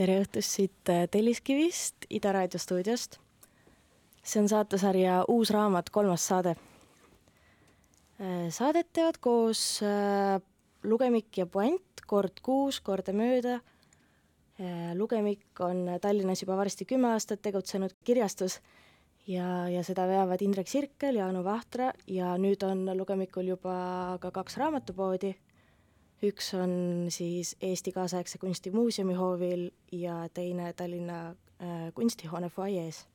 tere õhtust siit äh, Telliskivist, Ida Raadio stuudiost. see on saatesarja Uus raamat, kolmas saade. Äh, saadet teevad koos äh, Lugemik ja Puänt kord kuus, kordamööda. lugemik on Tallinnas juba varsti kümme aastat tegutsenud kirjastus ja, ja seda veavad Indrek Sirkel ja Anu Vahtra ja nüüd on Lugemikul juba ka kaks raamatupoodi üks on siis Eesti Kaasaegse Kunsti Muuseumi hoovil ja teine Tallinna äh, kunstihoone fuajees.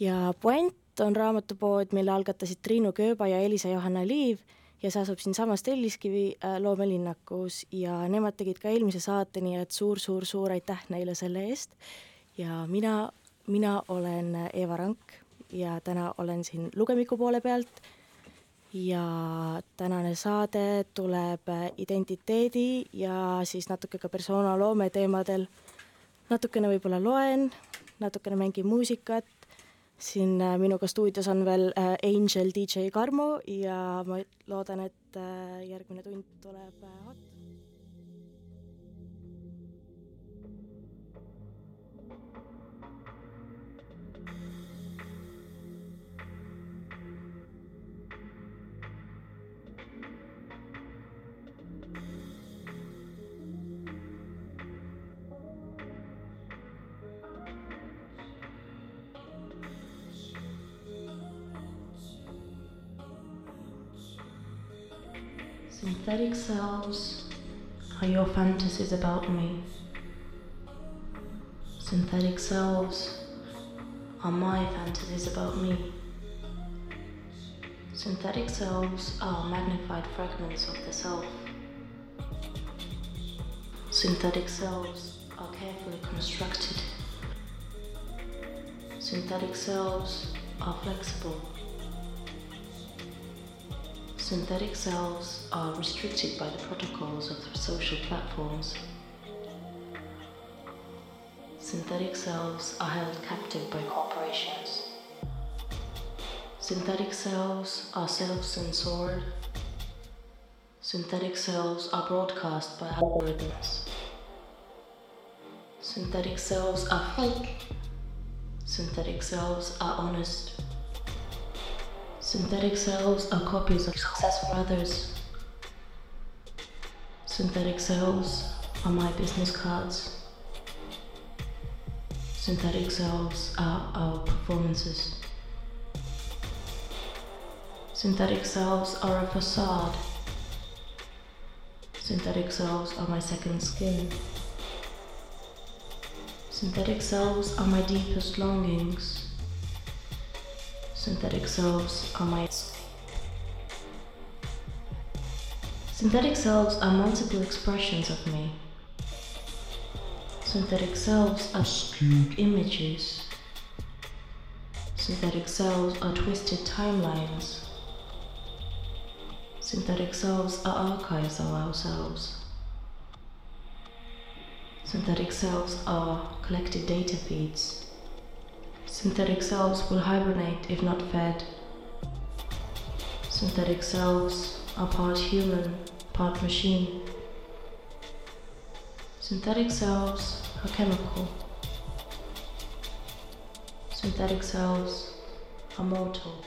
ja Puänt on raamatupood, mille algatasid Triinu Kööba ja Elisa-Johanna Liiv ja see asub siinsamas Telliskivi äh, loomelinnakus ja nemad tegid ka eelmise saate, nii et suur-suur-suur aitäh neile selle eest ja mina, mina olen Eeva Rank ja täna olen siin lugemiku poole pealt ja tänane saade tuleb identiteedi ja siis natuke ka persoonaloome teemadel. natukene võib-olla loen, natukene mängin muusikat, siin äh, minuga stuudios on veel äh, Angel DJ Karmo ja ma loodan, et äh, järgmine tund tuleb hot. Synthetic selves are your fantasies about me. Synthetic selves are my fantasies about me. Synthetic selves are magnified fragments of the self. Synthetic selves are carefully constructed. Synthetic selves are flexible. Synthetic selves are restricted by the protocols of the social platforms. Synthetic selves are held captive by corporations. Synthetic cells are self censored. Synthetic cells are broadcast by algorithms. Synthetic cells are fake. Synthetic cells are honest. Synthetic cells are copies of successful others. Synthetic cells are my business cards. Synthetic cells are our performances. Synthetic cells are a facade. Synthetic cells are my second skin. Synthetic cells are my deepest longings. Synthetic selves are my Synthetic selves are multiple expressions of me. Synthetic selves are skewed images. Synthetic selves are twisted timelines. Synthetic selves are archives of ourselves. Synthetic selves are collected data feeds. Synthetic cells will hibernate if not fed. Synthetic cells are part human, part machine. Synthetic cells are chemical. Synthetic cells are mortal.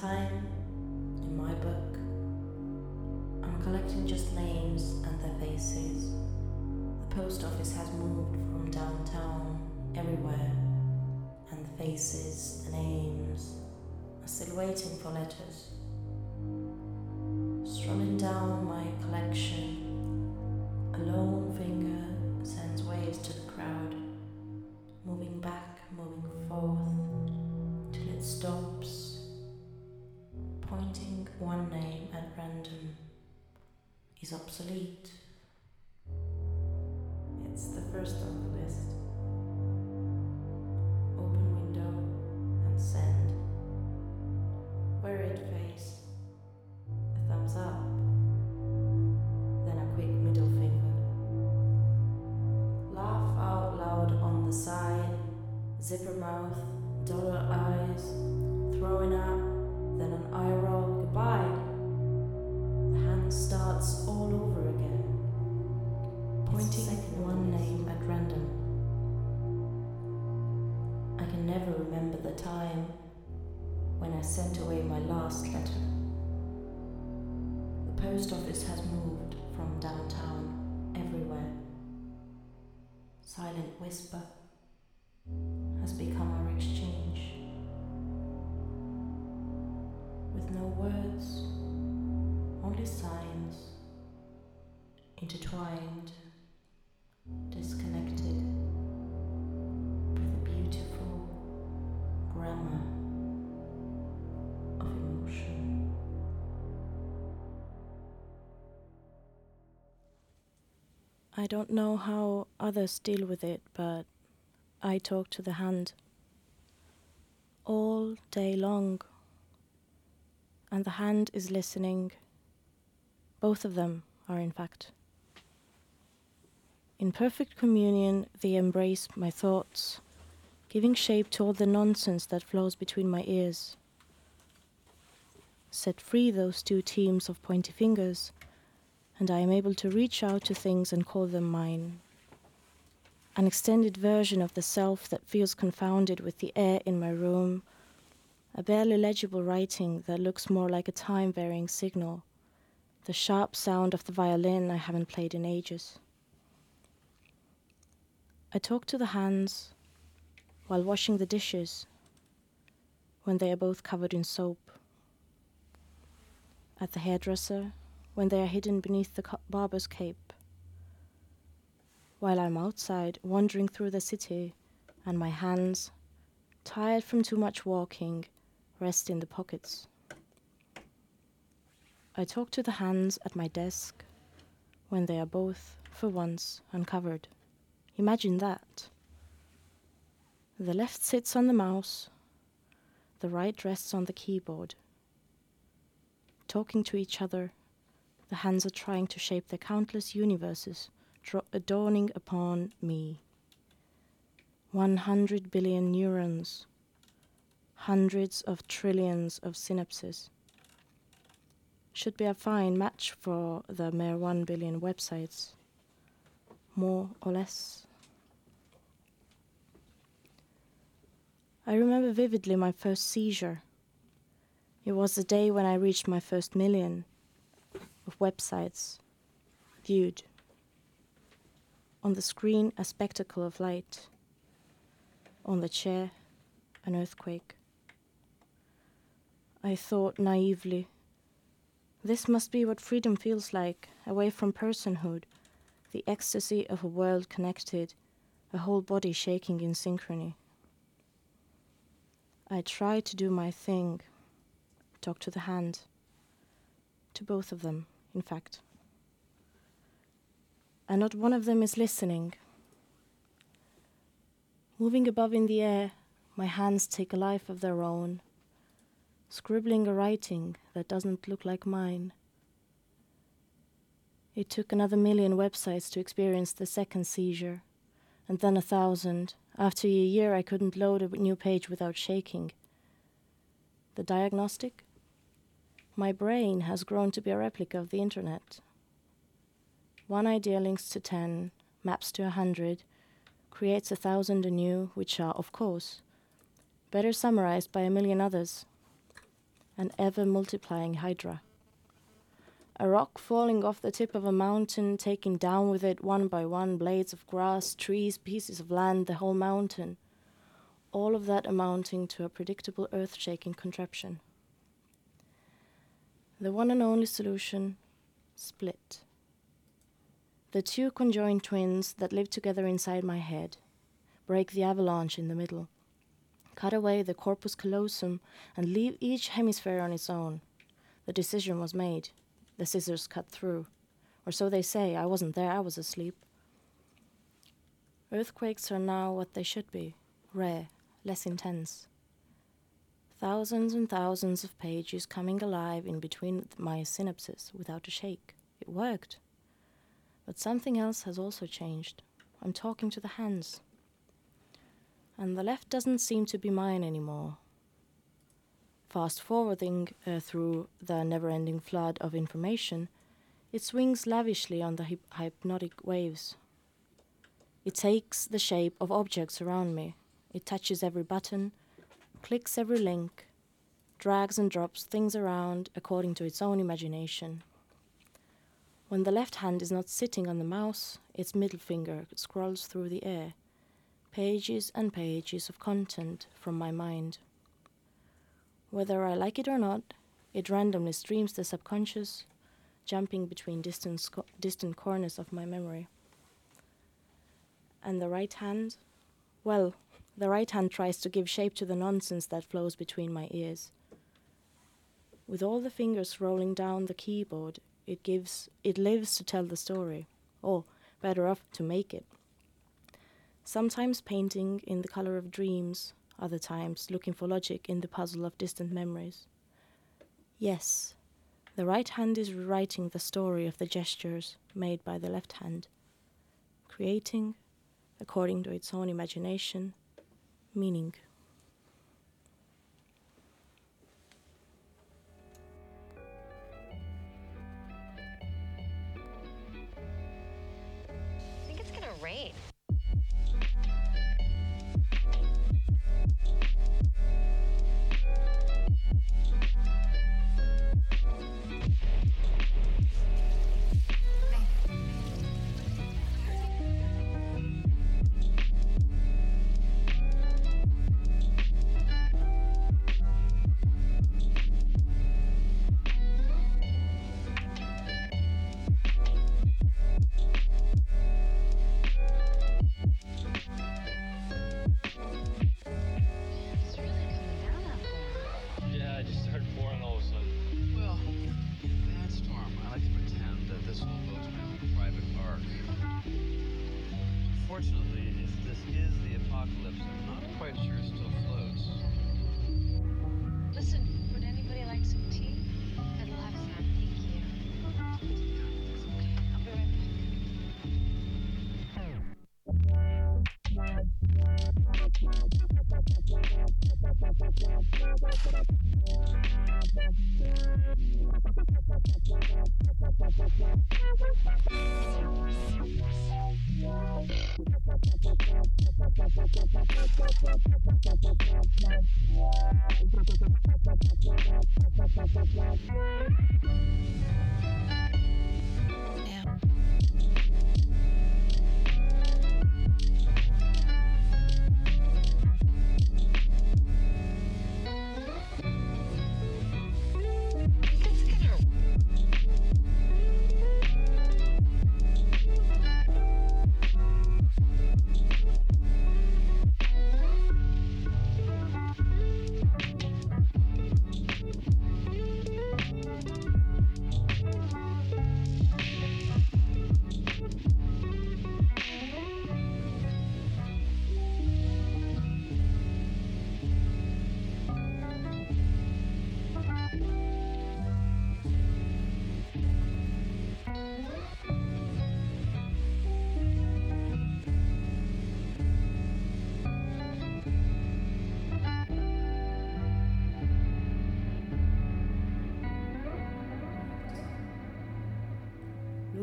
Time, in my book, I'm collecting just names and their faces. The post office has moved from downtown everywhere and the faces, the names, are still waiting for letters. Strolling down my collection, a I don't know how others deal with it, but I talk to the hand all day long, and the hand is listening. Both of them are, in fact. In perfect communion, they embrace my thoughts, giving shape to all the nonsense that flows between my ears. Set free those two teams of pointy fingers, and I am able to reach out to things and call them mine an extended version of the self that feels confounded with the air in my room, a barely legible writing that looks more like a time varying signal, the sharp sound of the violin I haven't played in ages. I talk to the hands while washing the dishes when they are both covered in soap, at the hairdresser when they are hidden beneath the barber's cape while I'm outside wandering through the city and my hands, tired from too much walking, rest in the pockets. I talk to the hands at my desk when they are both, for once, uncovered. Imagine that. The left sits on the mouse, the right rests on the keyboard. Talking to each other, the hands are trying to shape their countless universes dawning upon me. 100 billion neurons, hundreds of trillions of synapses. Should be a fine match for the mere 1 billion websites, more or less. I remember vividly my first seizure. It was the day when I reached my first million of websites viewed on the screen, a spectacle of light. On the chair, an earthquake. I thought naively, this must be what freedom feels like, away from personhood, the ecstasy of a world connected, a whole body shaking in synchrony. I tried to do my thing, talk to the hand, to both of them, in fact and not one of them is listening. Moving above in the air, my hands take a life of their own, scribbling a writing that doesn't look like mine. It took another million websites to experience the second seizure, and then a thousand. After a year, I couldn't load a new page without shaking. The diagnostic? My brain has grown to be a replica of the internet. One idea links to ten, maps to a hundred, creates a thousand anew, which are, of course, better summarized by a million others. An ever multiplying hydra. A rock falling off the tip of a mountain, taking down with it one by one blades of grass, trees, pieces of land, the whole mountain. All of that amounting to a predictable earth shaking contraption. The one and only solution split. The two conjoined twins that live together inside my head break the avalanche in the middle, cut away the corpus callosum, and leave each hemisphere on its own. The decision was made. The scissors cut through. Or so they say. I wasn't there, I was asleep. Earthquakes are now what they should be rare, less intense. Thousands and thousands of pages coming alive in between my synapses without a shake. It worked. But something else has also changed. I'm talking to the hands. And the left doesn't seem to be mine anymore fast forwarding uh, through the never ending flood of information, it swings lavishly on the hyp- hypnotic waves. It takes the shape of objects around me. It touches every button, clicks every link, drags and drops things around according to its own imagination. When the left hand is not sitting on the mouse, its middle finger scrolls through the air, pages and pages of content from my mind. Whether I like it or not, it randomly streams the subconscious, jumping between distant, distant corners of my memory. And the right hand? Well, the right hand tries to give shape to the nonsense that flows between my ears. With all the fingers rolling down the keyboard, it gives it lives to tell the story, or better off to make it. Sometimes painting in the color of dreams, other times looking for logic in the puzzle of distant memories. Yes, the right hand is rewriting the story of the gestures made by the left hand, creating, according to its own imagination, meaning.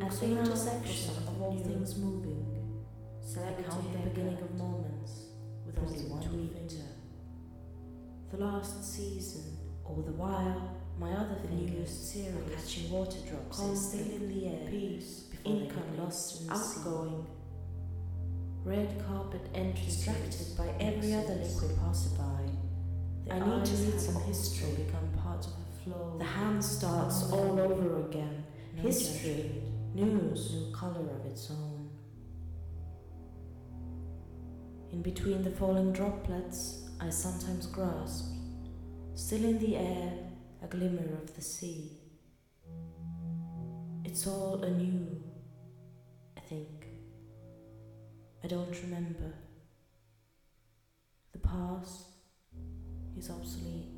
At the intersection of all things moving, select count the beginning of moments with only one tweet. The last season, all the while, my other the newest series, catching water drops, still in the air, peace, income lost and outgoing, red carpet entry distracted by every other liquid passerby. I need to read some history, become part of the flow. The hand starts all over again. No history, news, new color of its own. In between the falling droplets, I sometimes grasp, still in the air, a glimmer of the sea. It's all anew, I think. I don't remember. The past is obsolete.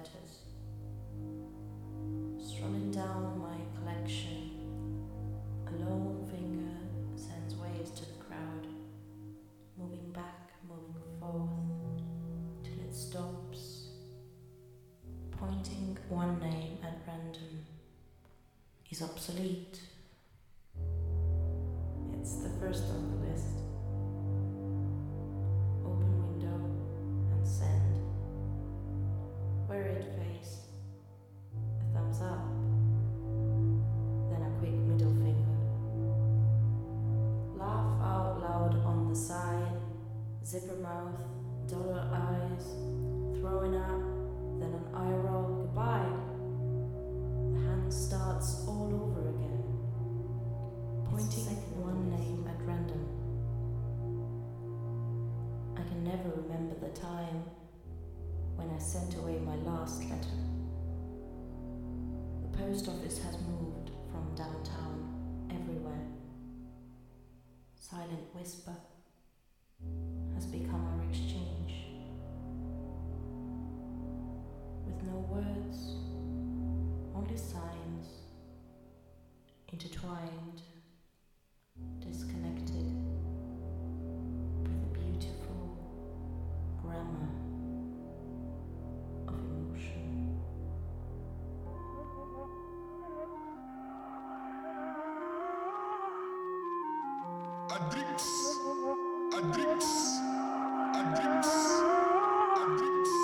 letters, strumming down my collection. A long finger sends waves to the crowd, moving back, moving forth, till it stops, pointing one name at random is obsolete. silent whisper has become our exchange. With no words, only signs intertwined Adrix, Adrix, Adrix, Adrix.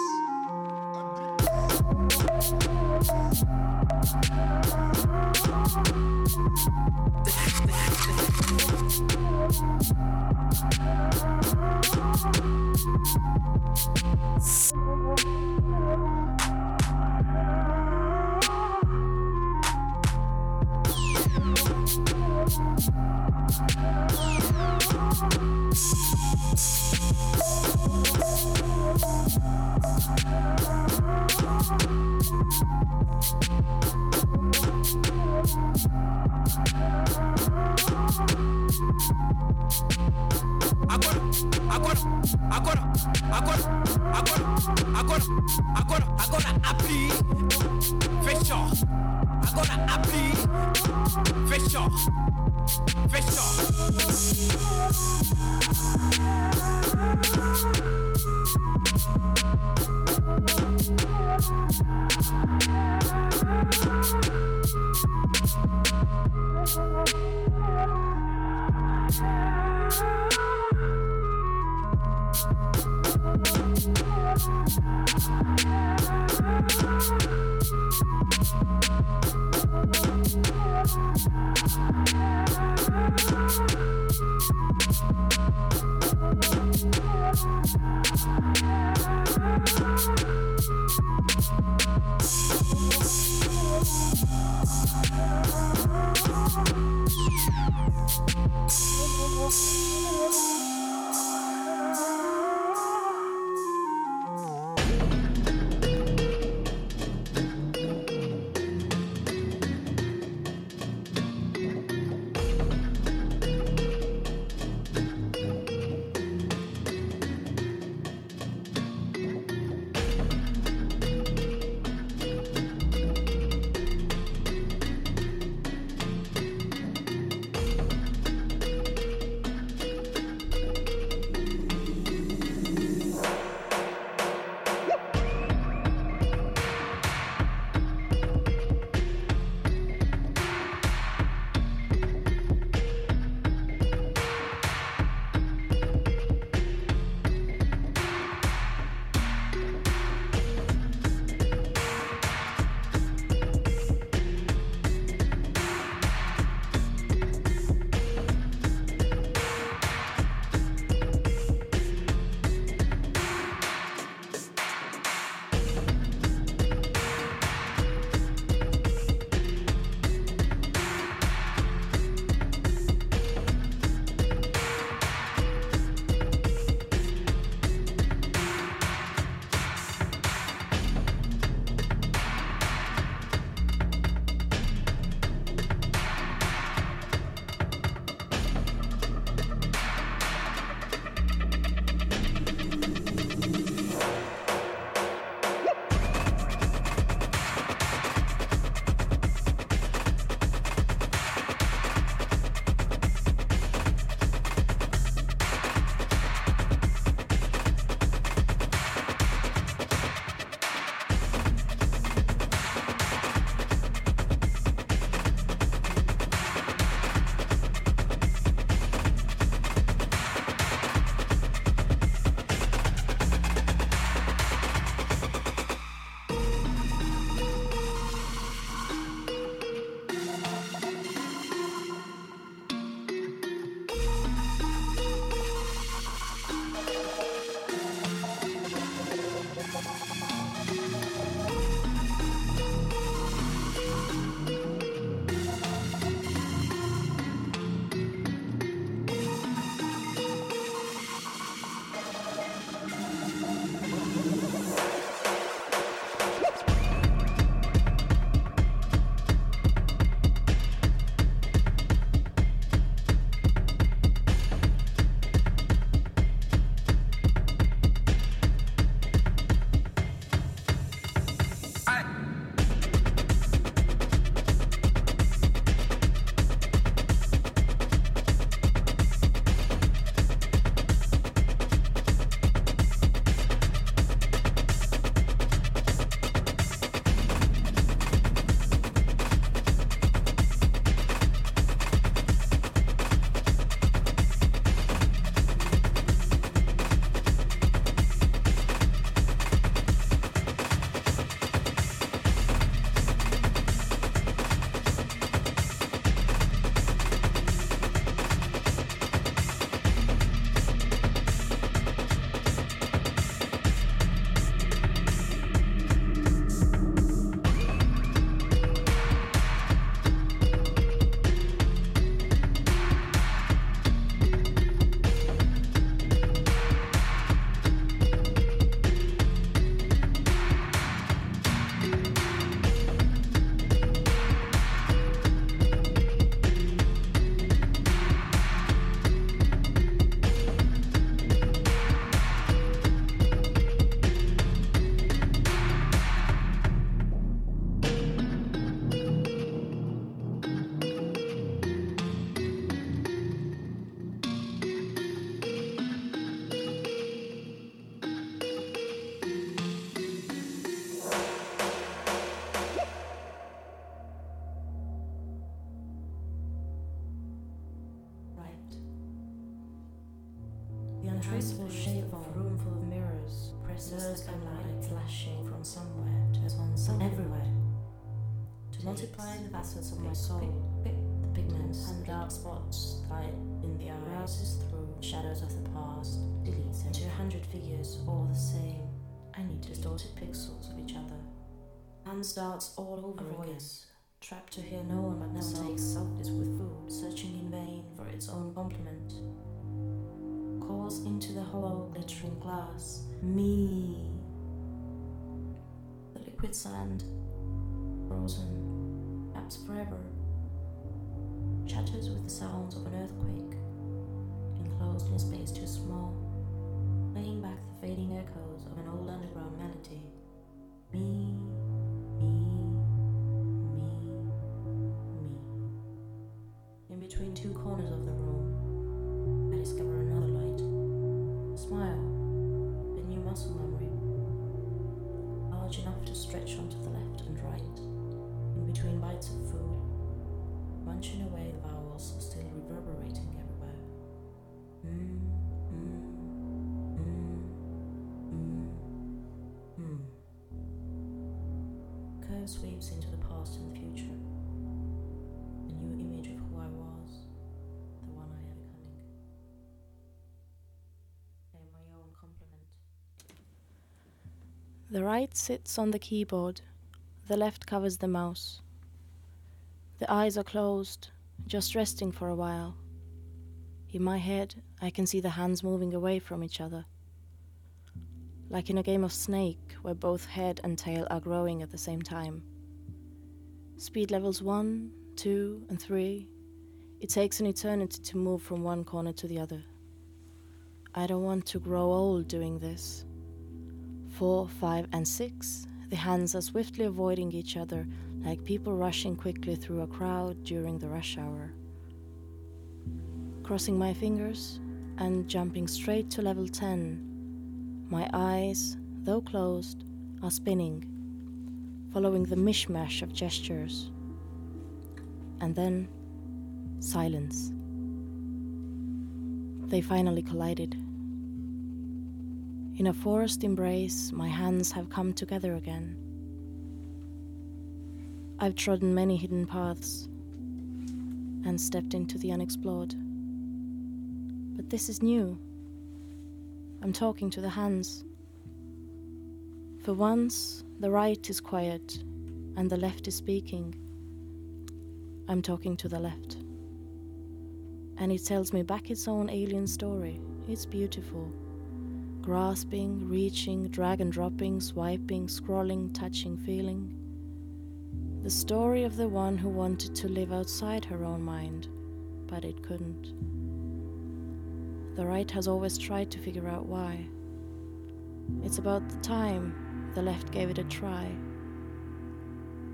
Distorted pixels of each other. And starts all over a voice, trapped to hear no one but myself, takes with food, searching in vain for its own complement. Calls into the hollow, glittering glass, me. The liquid sand, frozen, perhaps forever, chatters with the sounds of an earthquake, enclosed in a space too small, echoes of an old underground melody. The right sits on the keyboard, the left covers the mouse. The eyes are closed, just resting for a while. In my head, I can see the hands moving away from each other. Like in a game of Snake, where both head and tail are growing at the same time. Speed levels 1, 2, and 3. It takes an eternity to move from one corner to the other. I don't want to grow old doing this. Four, five, and six, the hands are swiftly avoiding each other like people rushing quickly through a crowd during the rush hour. Crossing my fingers and jumping straight to level 10, my eyes, though closed, are spinning, following the mishmash of gestures. And then, silence. They finally collided. In a forced embrace, my hands have come together again. I've trodden many hidden paths and stepped into the unexplored. But this is new. I'm talking to the hands. For once, the right is quiet and the left is speaking. I'm talking to the left. And it tells me back its own alien story. It's beautiful grasping, reaching, drag and dropping, swiping, scrolling, touching, feeling. The story of the one who wanted to live outside her own mind, but it couldn't. The right has always tried to figure out why. It's about the time the left gave it a try.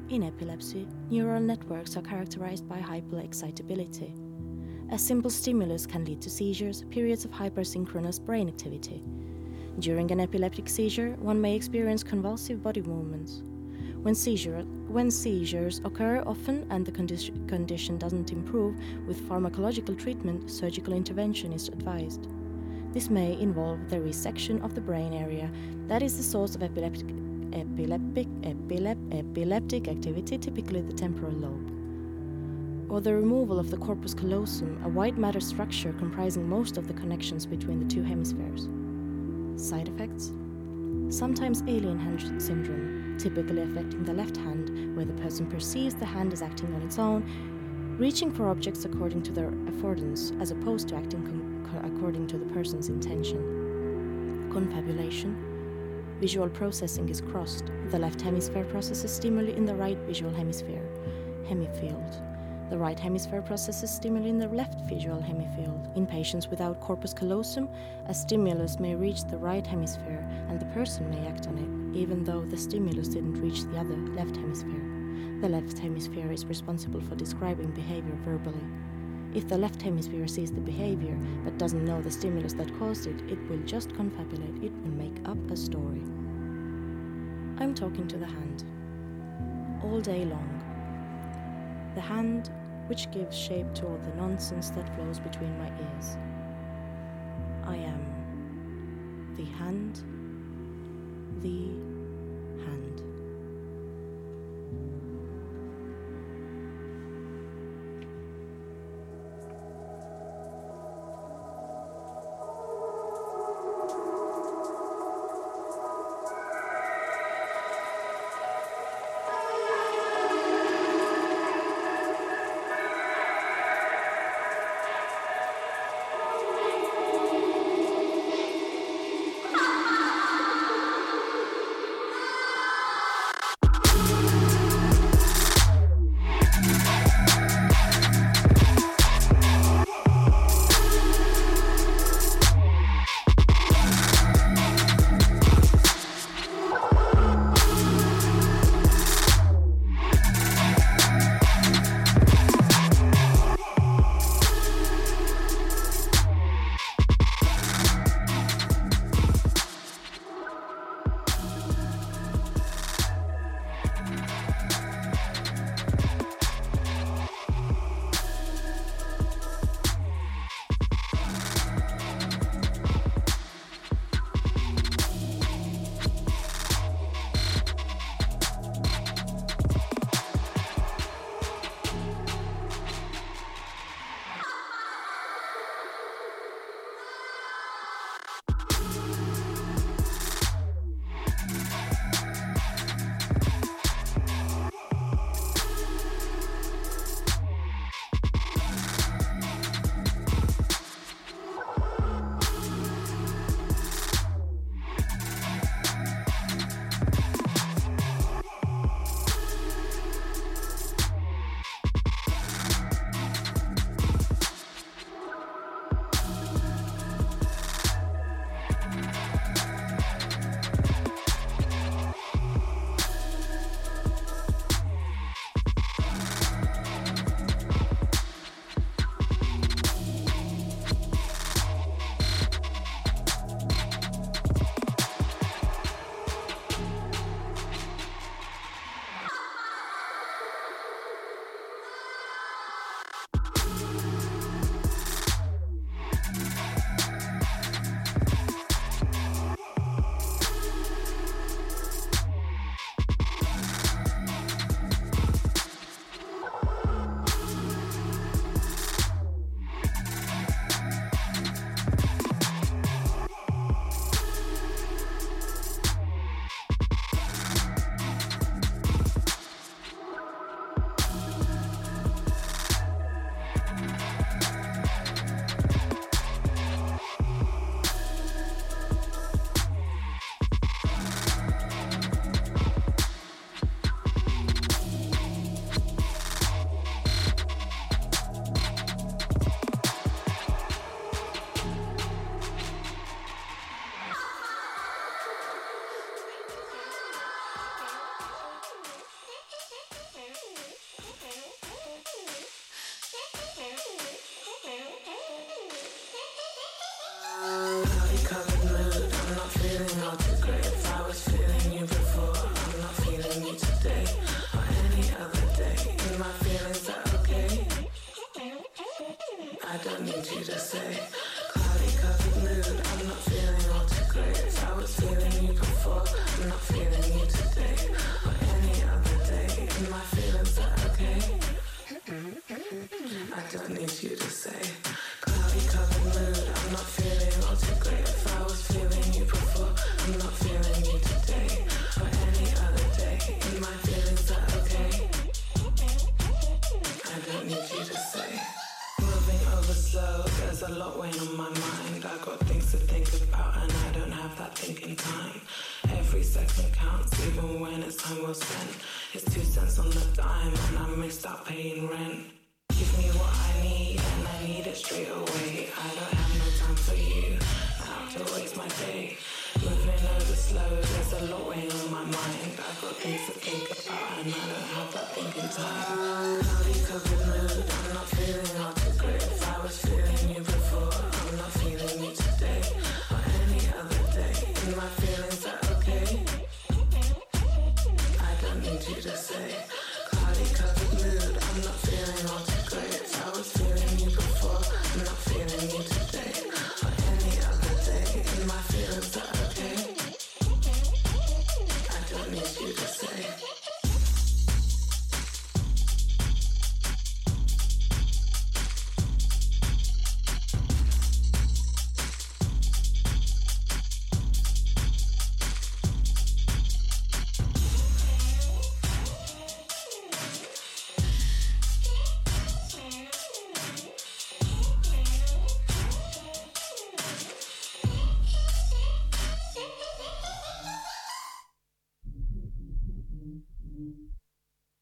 In epilepsy, neural networks are characterized by hyperexcitability. A simple stimulus can lead to seizures, periods of hypersynchronous brain activity. During an epileptic seizure, one may experience convulsive body movements. When, seizure, when seizures occur often and the condi- condition doesn't improve, with pharmacological treatment, surgical intervention is advised. This may involve the resection of the brain area that is the source of epileptic, epileptic, epilep, epileptic activity, typically the temporal lobe. Or the removal of the corpus callosum, a white matter structure comprising most of the connections between the two hemispheres. Side effects? Sometimes alien hand syndrome, typically affecting the left hand, where the person perceives the hand is acting on its own, reaching for objects according to their affordance, as opposed to acting according to the person's intention. Confabulation. Visual processing is crossed. The left hemisphere processes stimuli in the right visual hemisphere, hemifield. The right hemisphere processes stimuli in the left visual hemifield. In patients without corpus callosum, a stimulus may reach the right hemisphere and the person may act on it, even though the stimulus didn't reach the other left hemisphere. The left hemisphere is responsible for describing behavior verbally. If the left hemisphere sees the behavior but doesn't know the stimulus that caused it, it will just confabulate, it will make up a story. I'm talking to the hand. All day long. The hand which gives shape to all the nonsense that flows between my ears.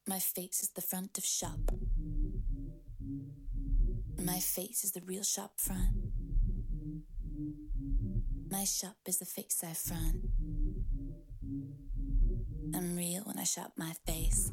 My face is the front of shop. My face is the real shop front. My shop is the face I front. I'm real when I shop my face.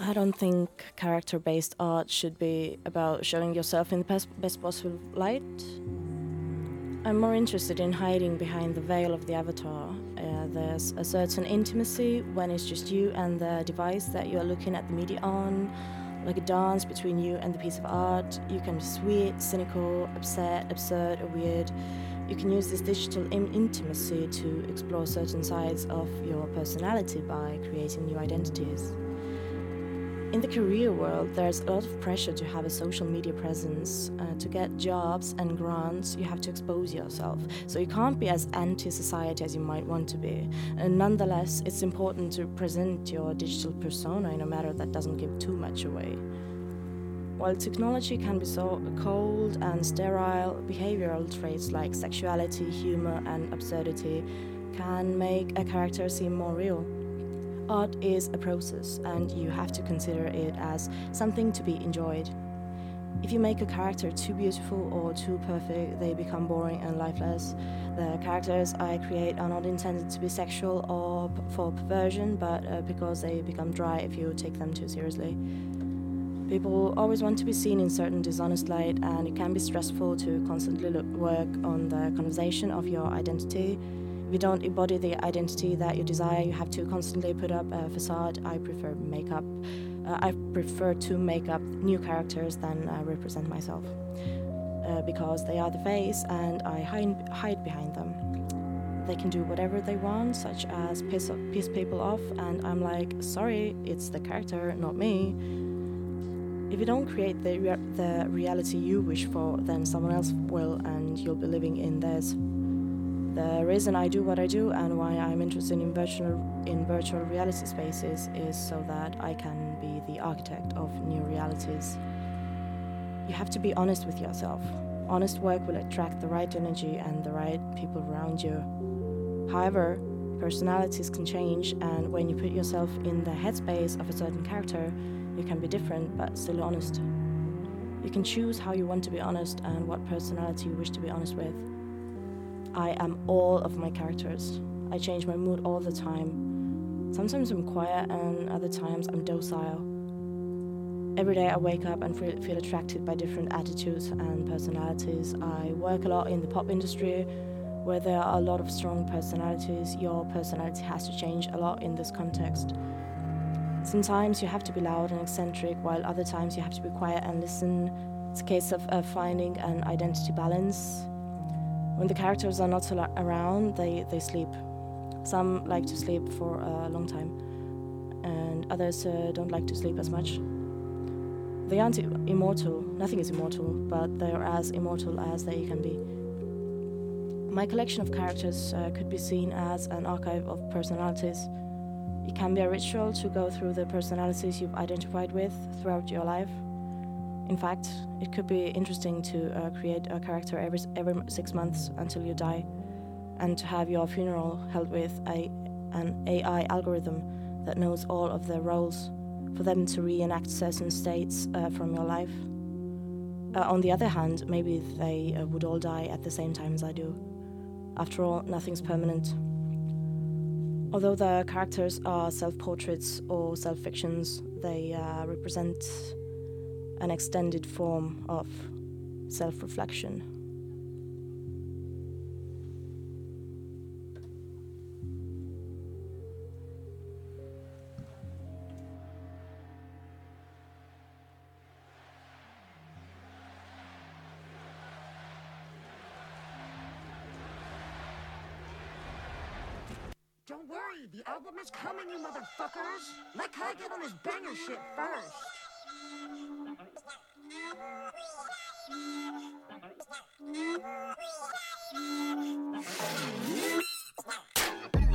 I don't think character based art should be about showing yourself in the best, best possible light. I'm more interested in hiding behind the veil of the avatar. Uh, there's a certain intimacy when it's just you and the device that you're looking at the media on, like a dance between you and the piece of art. You can be sweet, cynical, upset, absurd, or weird. You can use this digital in- intimacy to explore certain sides of your personality by creating new identities. In the career world, there's a lot of pressure to have a social media presence. Uh, to get jobs and grants, you have to expose yourself. So you can't be as anti society as you might want to be. And nonetheless, it's important to present your digital persona in a manner that doesn't give too much away. While technology can be so cold and sterile, behavioral traits like sexuality, humor, and absurdity can make a character seem more real. Art is a process, and you have to consider it as something to be enjoyed. If you make a character too beautiful or too perfect, they become boring and lifeless. The characters I create are not intended to be sexual or for perversion, but uh, because they become dry if you take them too seriously. People always want to be seen in certain dishonest light, and it can be stressful to constantly look, work on the conversation of your identity. If you don't embody the identity that you desire, you have to constantly put up a facade. I prefer makeup. Uh, I prefer to make up new characters than uh, represent myself uh, because they are the face and I hide, hide behind them. They can do whatever they want, such as piss, piss people off, and I'm like, sorry, it's the character, not me. If you don't create the, rea- the reality you wish for, then someone else will, and you'll be living in theirs. The reason I do what I do and why I'm interested in virtual in virtual reality spaces is so that I can be the architect of new realities. You have to be honest with yourself. Honest work will attract the right energy and the right people around you. However, personalities can change, and when you put yourself in the headspace of a certain character, you can be different but still honest. You can choose how you want to be honest and what personality you wish to be honest with. I am all of my characters. I change my mood all the time. Sometimes I'm quiet, and other times I'm docile. Every day I wake up and feel, attracted by different attitudes and personalities. I work a lot in the pop industry where there are a lot of strong personalities. Your personality has to change a lot in this context. Sometimes you have to be loud and eccentric, while other times you have to be quiet and listen. It's a case of uh, finding an identity balance. When the characters are not around, they, they sleep. Some like to sleep for a long time, and others uh, don't like to sleep as much. They aren't immortal, nothing is immortal, but they're as immortal as they can be. My collection of characters uh, could be seen as an archive of personalities. It can be a ritual to go through the personalities you've identified with throughout your life. In fact, it could be interesting to uh, create a character every, every six months until you die, and to have your funeral held with a, an AI algorithm that knows all of their roles for them to reenact certain states uh, from your life. Uh, on the other hand, maybe they uh, would all die at the same time as I do. After all, nothing's permanent. Although the characters are self portraits or self fictions, they uh, represent an extended form of self reflection. The album is coming, you motherfuckers. Let Kai get on his banger shit first.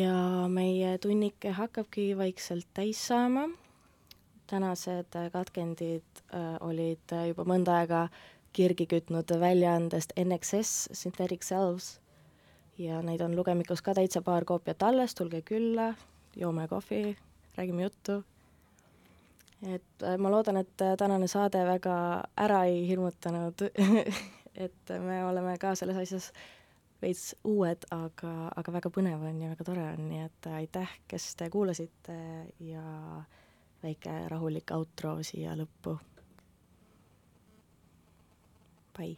ja meie tunnike hakkabki vaikselt täis saama. tänased katkendid äh, olid juba mõnda aega kirgi kütnud väljaandest NXS Synthetic Selves ja neid on lugemikus ka täitsa paar koopiat alles, tulge külla, joome kohvi, räägime juttu. et äh, ma loodan, et äh, tänane saade väga ära ei hirmutanud et me oleme ka selles asjas veits uued, aga, aga väga põnev on ja väga tore on, nii et aitäh, kes te kuulasite ja väike rahulik outro siia lõppu. Bye!